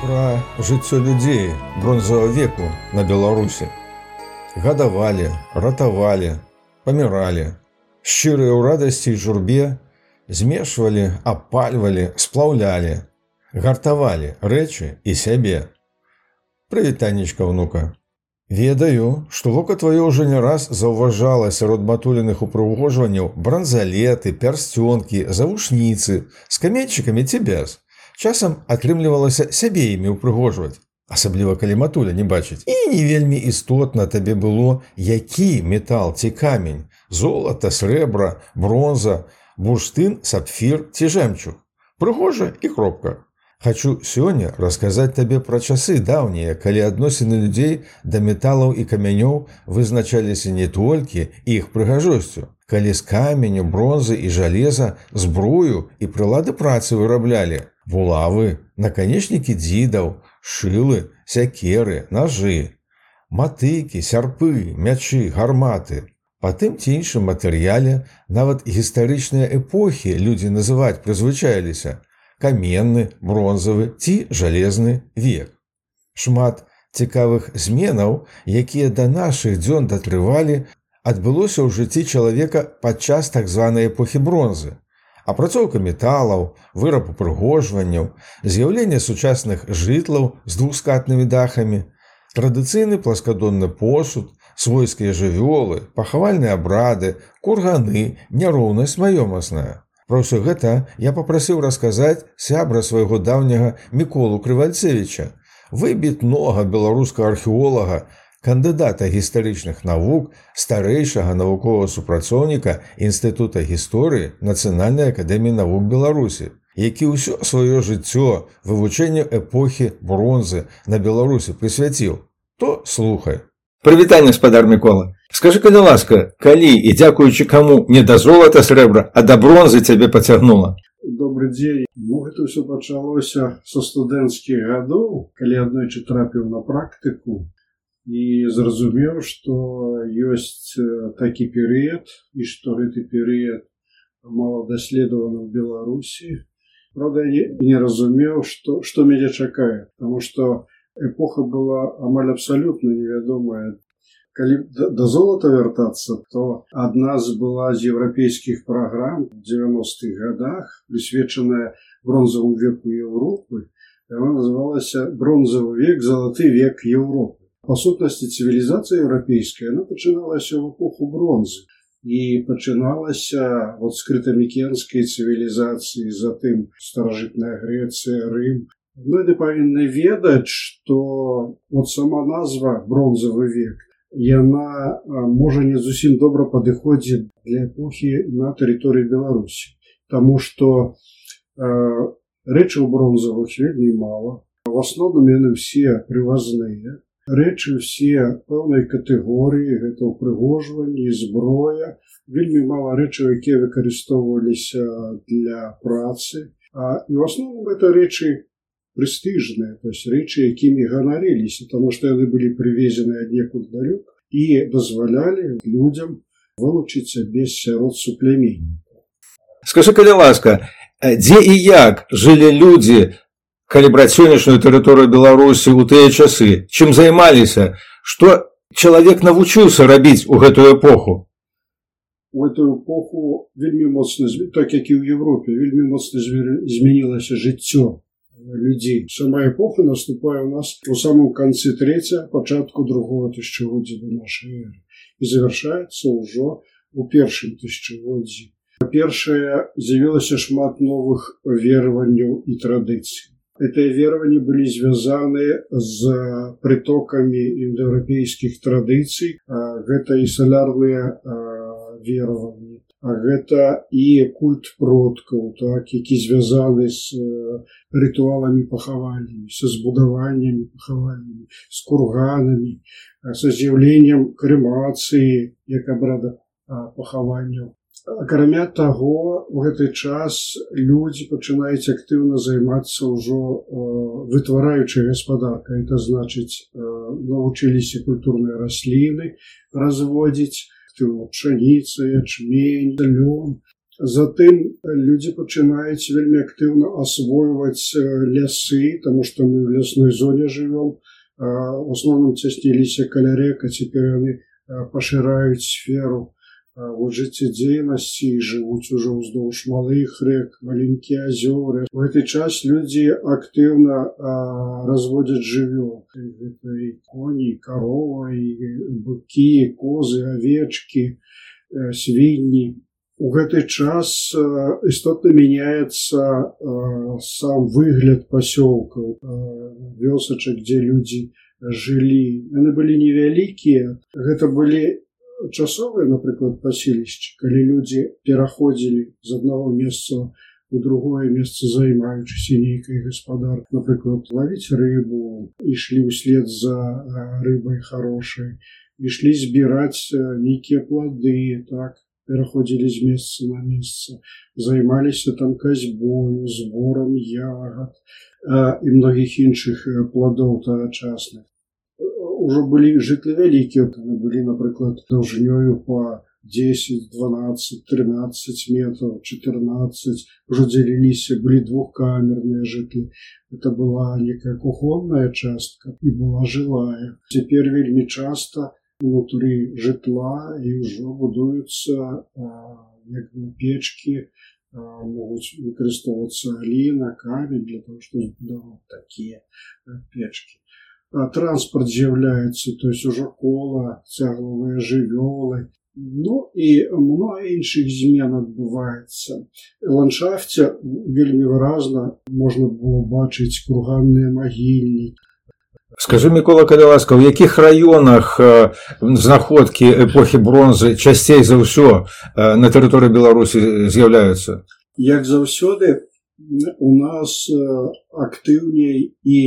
пра жыццё людзей бронзавого веку на беларусі. Гадавалі ратавалі паміралі шчырыя ў радасці і журбе змешвалі апальвалі сплаўлялі гартавалі рэчы і сябе. Прывітаннічка ўнука ведаю што вока тваё ўжо не раз заўважала сярод матуленых упрыгожванняў бранзалеты пярсцёнкі завушніцы з каменьчыкамі ці без часам атрымлівалася сябе імі ўпрыгожваць асабліва калі матуля не бачыць. І не вельмі істотна табе было які метал ці камень золата срэбра бронза бурштын сапфір ці жэмчуг. Прыгожа і кропка Хачу сёння расказаць табе пра часы даўнія, калі адносіны людзей да металаў і камянёў вызначаліся не толькі іх прыгажосцю, калі з каменю, бронзы і жалеза зброю і прылады працы выраблялі, булавы, наканечнікі дзідаў, шылы, сякеры, ножы, матыкі, сярпы, мячы, гарматы. Па тым ці іншым матэрыяле нават гістарычныя эпохі людзі называць прызвычаіліся каменны, бронзавы ці жалезны век. Шмат цікавых зменаў, якія да нашых дзён датрывалі, адбылося ў жыцці чалавека падчас так званай эпохі бронзы апрацоўка металаў, выраб упрыгожванняў, з'яўленне сучасных жытлаў з двухскатнымі дахамі, традыцыйны пласкадонны посуд, свойскія жывёлы, пахавальныя абрады, курганы, няроўнасць маёмасная. Пра ўсё гэта я папрасіў расказаць сябра свайго даўняга міколу крывальцевіча, выбітнога беларускага археолага, кандыдата гістарычных навук старэйшага навуковага супрацоўніка інстытута гісторыі нацыянальнай акадэміі навук беларусі які ўсё сваё жыццё вывучэнню эпохі бронзы на беларусі прысвяціў то слухай. Прывітанне спадар мікола. Скажи калі ласка калі і дзякуючы каму не да золата срэбра а да бронзы цябе пацягнула? Добрый дзень. Ну, гэта ўсё пачалося са студэнцкіх гадоў калі аднойчы трапіў на практыку і зразумеў што ёсць такі перыяд і што гэты перыяд мала даследаваны ў беларусі правда не, не разумеў што што мяне чакае потому что эпоха была амаль абсалютна невядомая калі да золата вяртацца то адна з была з еўрапейскіх праграм 90-х годах прысвечаная бронзавым веку Еўропы называлася бронзавы век залаты век Еўропы па сутнасці цывілізацыя еўрапейская она пачыналася ў эпоху бронзы. І пачыналася вот скрытамікенскай цывілізацыі затым старажытная Грэцыя рым. Мы павінны ведаць что вот сама назва бронзавы век яна можа не зусім добра падыходзіць для эпохі на тэрыторыі беларусі. Тому что э, рэчаў бронзавых вельмі мала. В асноўным яны все прывазныя рэчы ўсе пэўнай катэгорыі гэта ўпрыгожванні зброя. Вельмі мала рэчаў якія выкарыстоўваліся для працы а і в асноўным это рэчы прэстыжныя то есть рэчы якімі ганарыліся тому что яны былі прывезены аднекуль далёк і дазвалялі людзям вылучыць без сярод суплямення скажи калі ласка дзе і як жылі людзі калі браць сённяшнюю тэрыторыю беларусі ў тыя часы. Чым займаліся? Што чалавек навучыўся рабіць у гэтую эпоху? У эту эпоху вельмі моцна так як і ў Европе вельмі моцна змянілася жыццё людзей. Сама эпоха наступае у нас у самом канцы трэця пачатку другого тысячагоддзя до нашай эры. І завяршаецца ўжо у першым тысячагоддзі па-першае з'явілася шмат новых вераванняў і традыцый Гэтыя вераванні былі звязаны з прытокамі індаеўрапейскіх традыцый. Гэта і салярныя вераванні. А гэта і культ продкаў, так, які звязаны з рытуаламі пахаваннямі, са збудаваннямі пахаваннямі, з курганамі, са з'яўленнем крэмацыі як абрада пахаванняў акрамя таго у гэты час людзі пачынаюць актыўна займацца ўжо э, вытвараючай гаспадарка. Это значыць э, навучыліся культурныя расліны разводзіць пшаніца ячмень лён. Затым людзі пачынаюць вельмі актыўна асвойваць лясы, таму што мы в лясной зоне жывём. У асноўным цясніліся каля рэка, цяпер яны пашыраюць сферу вот жыццядзейнасці жывуць ужо ўздоўж малых рэк, маленькія азёры. У гэты час людзі актыўна разводзяць жывёл коні, карова, быкі, козы, авечкі, свінні. У гэты час істотна мяняецца сам выгляд пасёлкаў вёсачак дзе людзі жылі. Яны былі невялікія. Гэта былі часовыя напрыклад паселішчы калі людзі пераходзілі з аднаго месца у другое месца займаючыся нейкай гаспадар напрыклад лавіць рыбу ішлі ўслед за рыбай хорошай ішлі збіраць нейкія плады так пераходзілі з месца на месца, займаліся там казьбою, зборам ягад і многіх іншых пладоў тагачасных. Ужо былі жытлы вялікія, былі, напрыклад, даўжынёю па 10, 12, 13 метров, 14, уже дзяліліся, былі двухкамерныя жытлы. Это была некая кухонная частка і была жылая. Цяпер вельмі часта, унутры жытла і ўжо будуюцца як печкі могуць выкарыстоўвацца аліна камень для того што такія печкі транспорт з'яўляецца то есть ужо кола цяглавыя жывёлы Ну і много іншых змен адбываецца ландшафце вельмі выразна можна было бачыць курганныя магільнікі Скажи мікола калі ласка у якіх раёнах знаходкі эпохі бронзы часцей за ўсё на тэрыторыі беларусі з'яўляюцца як заўсёды у нас актыўней і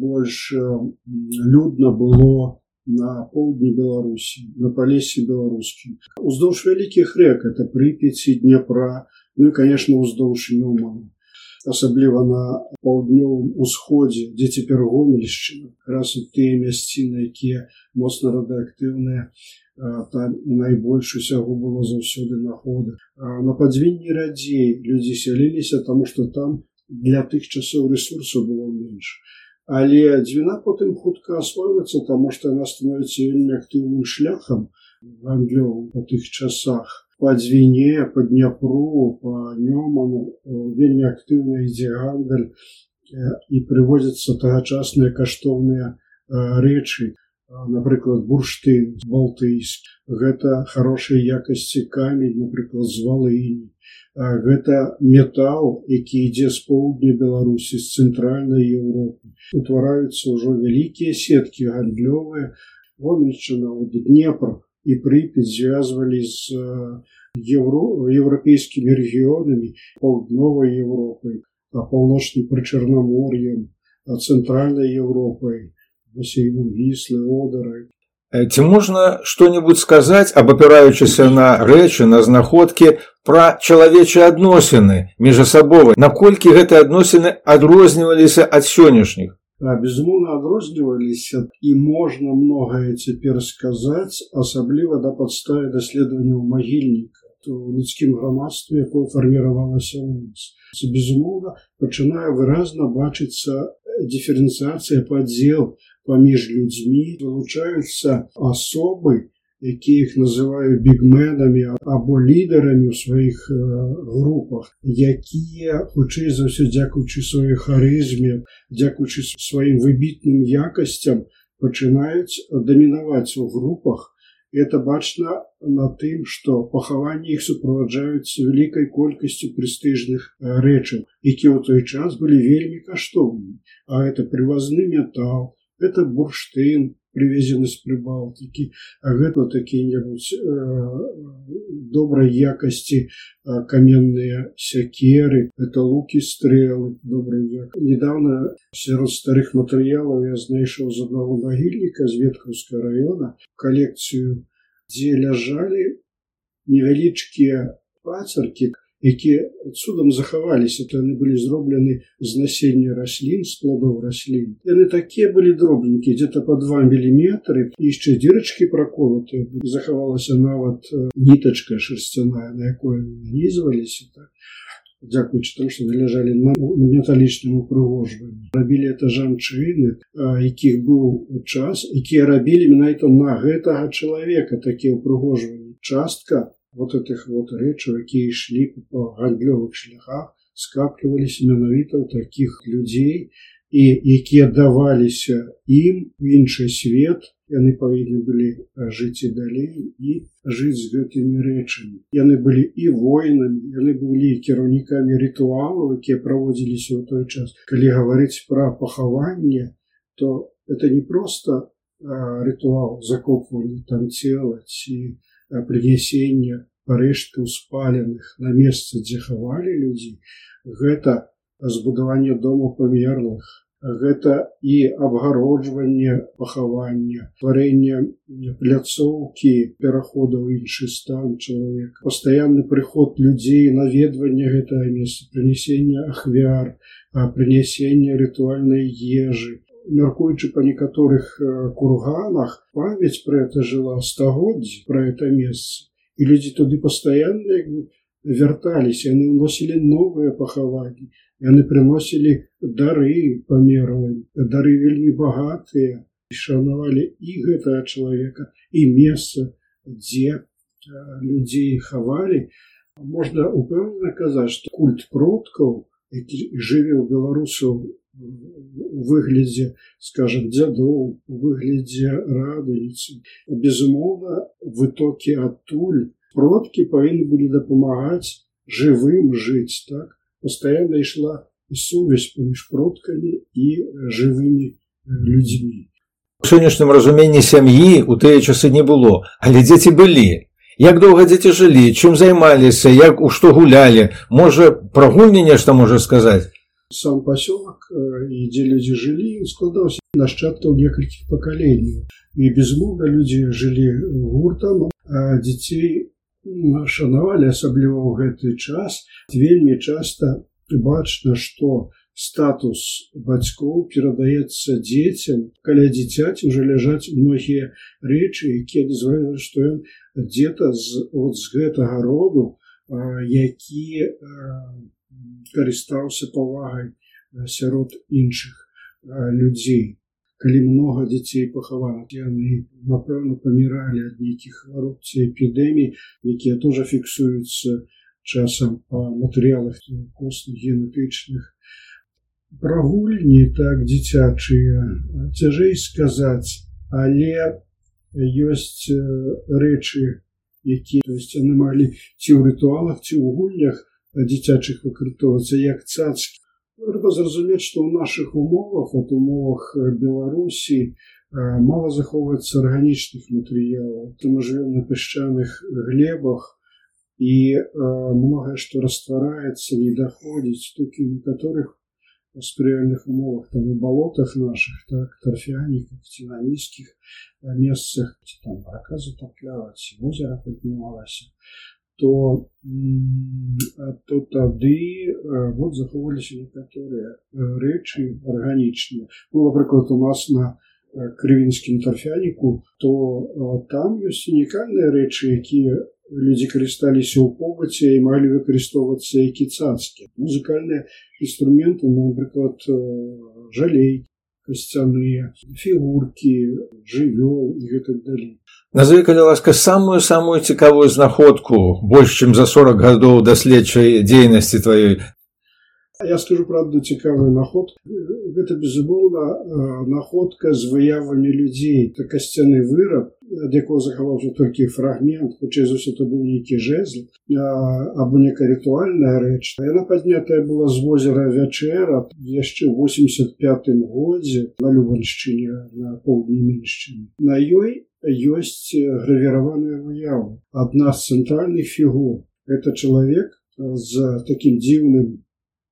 больш людна было на поўдні беларусі на палесе беларускім уздоўж вялікіх рэк это прыпеці дняпра ну і конечно уздоўж нюману асабліва на паўднёвым усходзе дзе цяпер гомельшчына. Раз у тыя мясціны якія моцна радаактыўныя там найбольш усяго было заўсёды находы на падзвінні радзей людзі сяліліся таму што там для тых часоў ресурсу было менш. Але дзвіна потым хутка асвойваецца таму што яна становіцца вельмі актыўным шляхам гандлёвым па тых часах по дзвіне по дняпру по нёману. Вельмі актыўна ідзе гандаль і прывозяцца тагачасныя каштоўныя рэчы. Напрыклад бурштын балтыйск гэта хорошай якасці камень напрыклад з валыні. Гэта метал які ідзе з поўдня беларусі з цэнтральнай Еўропы. Утвараюцца ўжо вялікія сеткі гандлёвыя. Гомельчына днепр и Припять связывали с э, евро, европейскими регионами, Полдновой Европой, а полночным Причерноморьем, а Центральной Европой, бассейном Вислы, Одеры. Ці можна што-небудзь сказаць, абапіраючыся на рэчы, на знаходкі пра чалавечыя адносіны міжасабовай, наколькі гэтыя адносіны адрозніваліся ад сённяшніх? Безумоўна адрозніваліся і можна многае цяпер сказаць асабліва да падставе даследаванняў магільніка у людскім грамадстве якое фарміравалася у нас. Безумоўна пачынае выразна бачыцца дыферэнцыяцыя падзел паміж людзьмі вылучаюцца асобы якія іх называю бігменамі або лідарамі ў сваіх групах якія хутчэй за ўсё дзякуючы сваёй харызме дзякуючы сваім выбітным якасцям пачынаюць дамінаваць у групах. Это бачна на тым што пахаванні іх суправаджаюцца вялікай колькасцю прэстыжных рэчаў якія ў той час былі вельмі каштоўнымі а это прывазны метал это бурштын привезены з прыбалтыкі а гэта такія-небудзь э, добрай якасці э, каменныя сякеры это лукі стрелы добрый недавно сярод старых матэрыялаў я знайшоў з аднаго магільніка з веткаўска района. Калекцыю дзе ляжалі невялічкія пацеркі якія цудам захаваліся то яны былі зроблены з насення раслін з плодаў раслін яны такія былі дробненькія где-то по два міліметры яшчэ дзірачкі праколаты захавалася нават нітачка шерсцяная на якой нанізваліся так дзякуючы тому что належалі на металічным упрыгожванні рабілі это жанчыны якіх быў час якія рабілі менавіта на гэтага чалавека такія ўпрыгожванні частка вот этих вот рэчаў якія ішлі по гандлёвых шляхах скапліваліся менавіта ў таких людзей і якія даваліся ім іншы свет яны павінны былі жыць і далей і жыць з гэтымі рэчамі яны былі і воінамі яны былі кіраўнікамі рытуалаў якія праводзіліся ў той час. Калі гаварыць пра пахаванне то это не просто рытуал закопвання там цела ці прынясення рэшту спаленых на месца дзе хавалі людзі гэта збудаванне дому памерлых гэта і абгароджванне пахавання тварэнне пляцоўкі перахода ў іншы стан чалавека пастаянны прыход людзей наведванне гэтае месца прынясення ахвяр прынясення рытуальнай ежы мяркуючы па некаторых курганах памяць пра это жыла стагоддзі пра это месца і людзі туды пастаянна вярталіся яны ўносілі новыя пахаванні яны прыносілі дары памерлым. Дары вельмі багатыя. Шанавалі і гэтага чалавека і месца дзе людзей хавалі. Можна упэўнена казаць што культ продкаў які жыве ў беларусаў выглядзе скажем дзядоў выглядзе радыніцы безумоўна вытокі адтуль продкі павінны былі дапамагаць жывым жыць так? Постоянно ішла сувязь паміж продкамі і жывымі людзьмі сённяшнім разуменні сям'і у тыя часы не было але дзеці былі. Як доўга дзеці жылі чым займаліся як у што гулялі можа пра гульні нешта можа сказаць сам пасёлак і дзе людзі жылі складаўся нашчадкаў некалькіх пакаленняў і безмоўна людзі жылі гуртам дзяцей шанавалі асабліва ў гэты час вельмі часта бачна што статус бацькоў перадаецца дзецям каля дзіцяці уже ляжаць многія рэчы якія дазваляюць што ён дзе-то з от з гэтага роду які карыстаўся павагай сярод іншых людзей. Калі многа дзяцей пахавана, яны напэўна паміралі ад нейкіх хвароб ці эпідэмій, якія тоже фіксуюцца часам па матэрыялах косных генетычных. Пра гульні так дзіцячыя цяжэй сказаць, але ёсць рэчы, якія яны малі ці ў рытуалах ці ў гульнях, дзіцячых выкарытоўвацца як цацкі. Трэба зразумець, што ў нашых умовах от умовах Беларусі мала захоўваецца арганічных матэрыялаў. Ты мы жывем на пясчаных глебах і многае, што раствараецца, не даходзіць толькі некаторых спрыяльных умовах там у балотах наших так торфяніках ці на нізкіх месцах ці там рака затапляваць возера паднімалася то то тады вот захоўваліся некаторыя рэчы арганічныя. Ну, напрыклад у нас на крывінскім тарфяніку то там ёсць унікальныя рэчы якія людзі карысталіся ў побаце і малі выкарыстоўвацца які цацкі. Музыкальныя інструменты ну, напрыклад жалей касцяныя фігуркі жывёл і гэтак далей Назови, калі ласка, самую самую цікавую знаходку больш чым за 40 гадоў даследчай дзейнасці тваёй. Я скажу правду цікавую наход. Гэта безумоўна находка з выявамі людзей, это касцяны выраб, ад якого захаваўся толькі фрагмент, хутчэй за ўсё то быў нейкі жезл або некая рытуальная рэч. Яна паднятая была з возера вячэра яшчэ ў 85 годзе на Любаншчыне на поўдні Міншчыны. На ёй ёсць гравіраваная выява адна з цэнтральных фігур это чалавек з таким дзіўным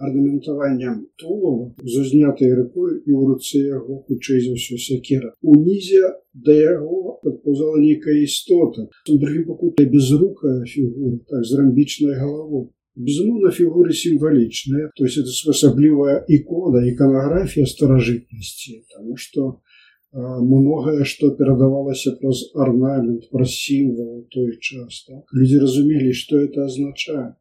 арнаментаваннем тулова з узнятай рукой і ў руцэ яго хутчэй за ўсё сякера унізе да яго падпаўзала нейкая істота другім пакутай безрукая фігура так з рамбічнай галавой Безумоўна, фігуры сімвалічныя, то есть это асаблівая ікона, іканаграфія старажытнасці, Таму што многае, што перадавалася праз арнамент, праз сімвал той час. Так? Людзі разумелі, што это азначае.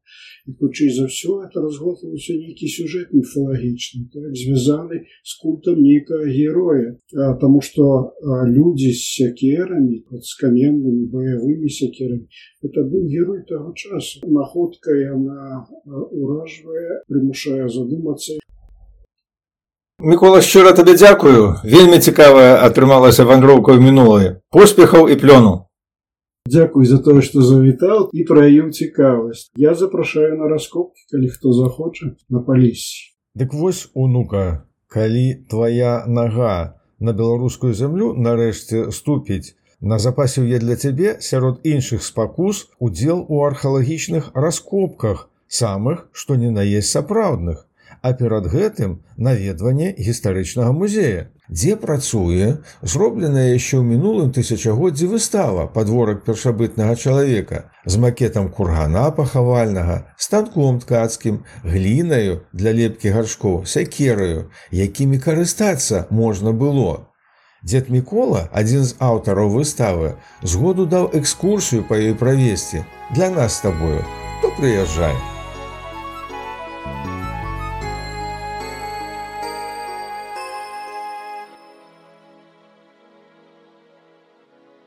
І хутчэй за ўсё это разготваўся нейкі сюжэт міфалагічны, так? звязаны з культам нейкага героя. А, Таму што людзі з сякерамі, з каменнымі баявымі сякерамі, это быў герой таго часу. Находка яна уражвае, прымушае задумацца Мікола шчыра табе дзякую вельмі цікавая атрымалася вандроўка ў мінулае поспехаў і плёну Дзякуй за тое што завітаў і праявіў цікавасць. Я запрашаю на раскопкі калі хто захоча на палісе Дык вось унука калі твоя нага на беларускую зямлю нарэшце ступіць на запасіў я для цябе сярод іншых спакус удзел у археалагічных раскопках самых што не наесть сапраўдных а перад гэтым наведванне гістарычнага музея, дзе працуе зробленая яшчэ ў мінулым тысячагоддзі выстава падворак першабытнага чалавека з макетам кургана пахавальнага, станком ткацкім, глінаю для лепкі гаршкоў, сякераю, якімі карыстацца можна было. Дзед Мікола, адзін з аўтараў выставы, згоду даў экскурсію па ёй правесці для нас з табою, то прыязджай.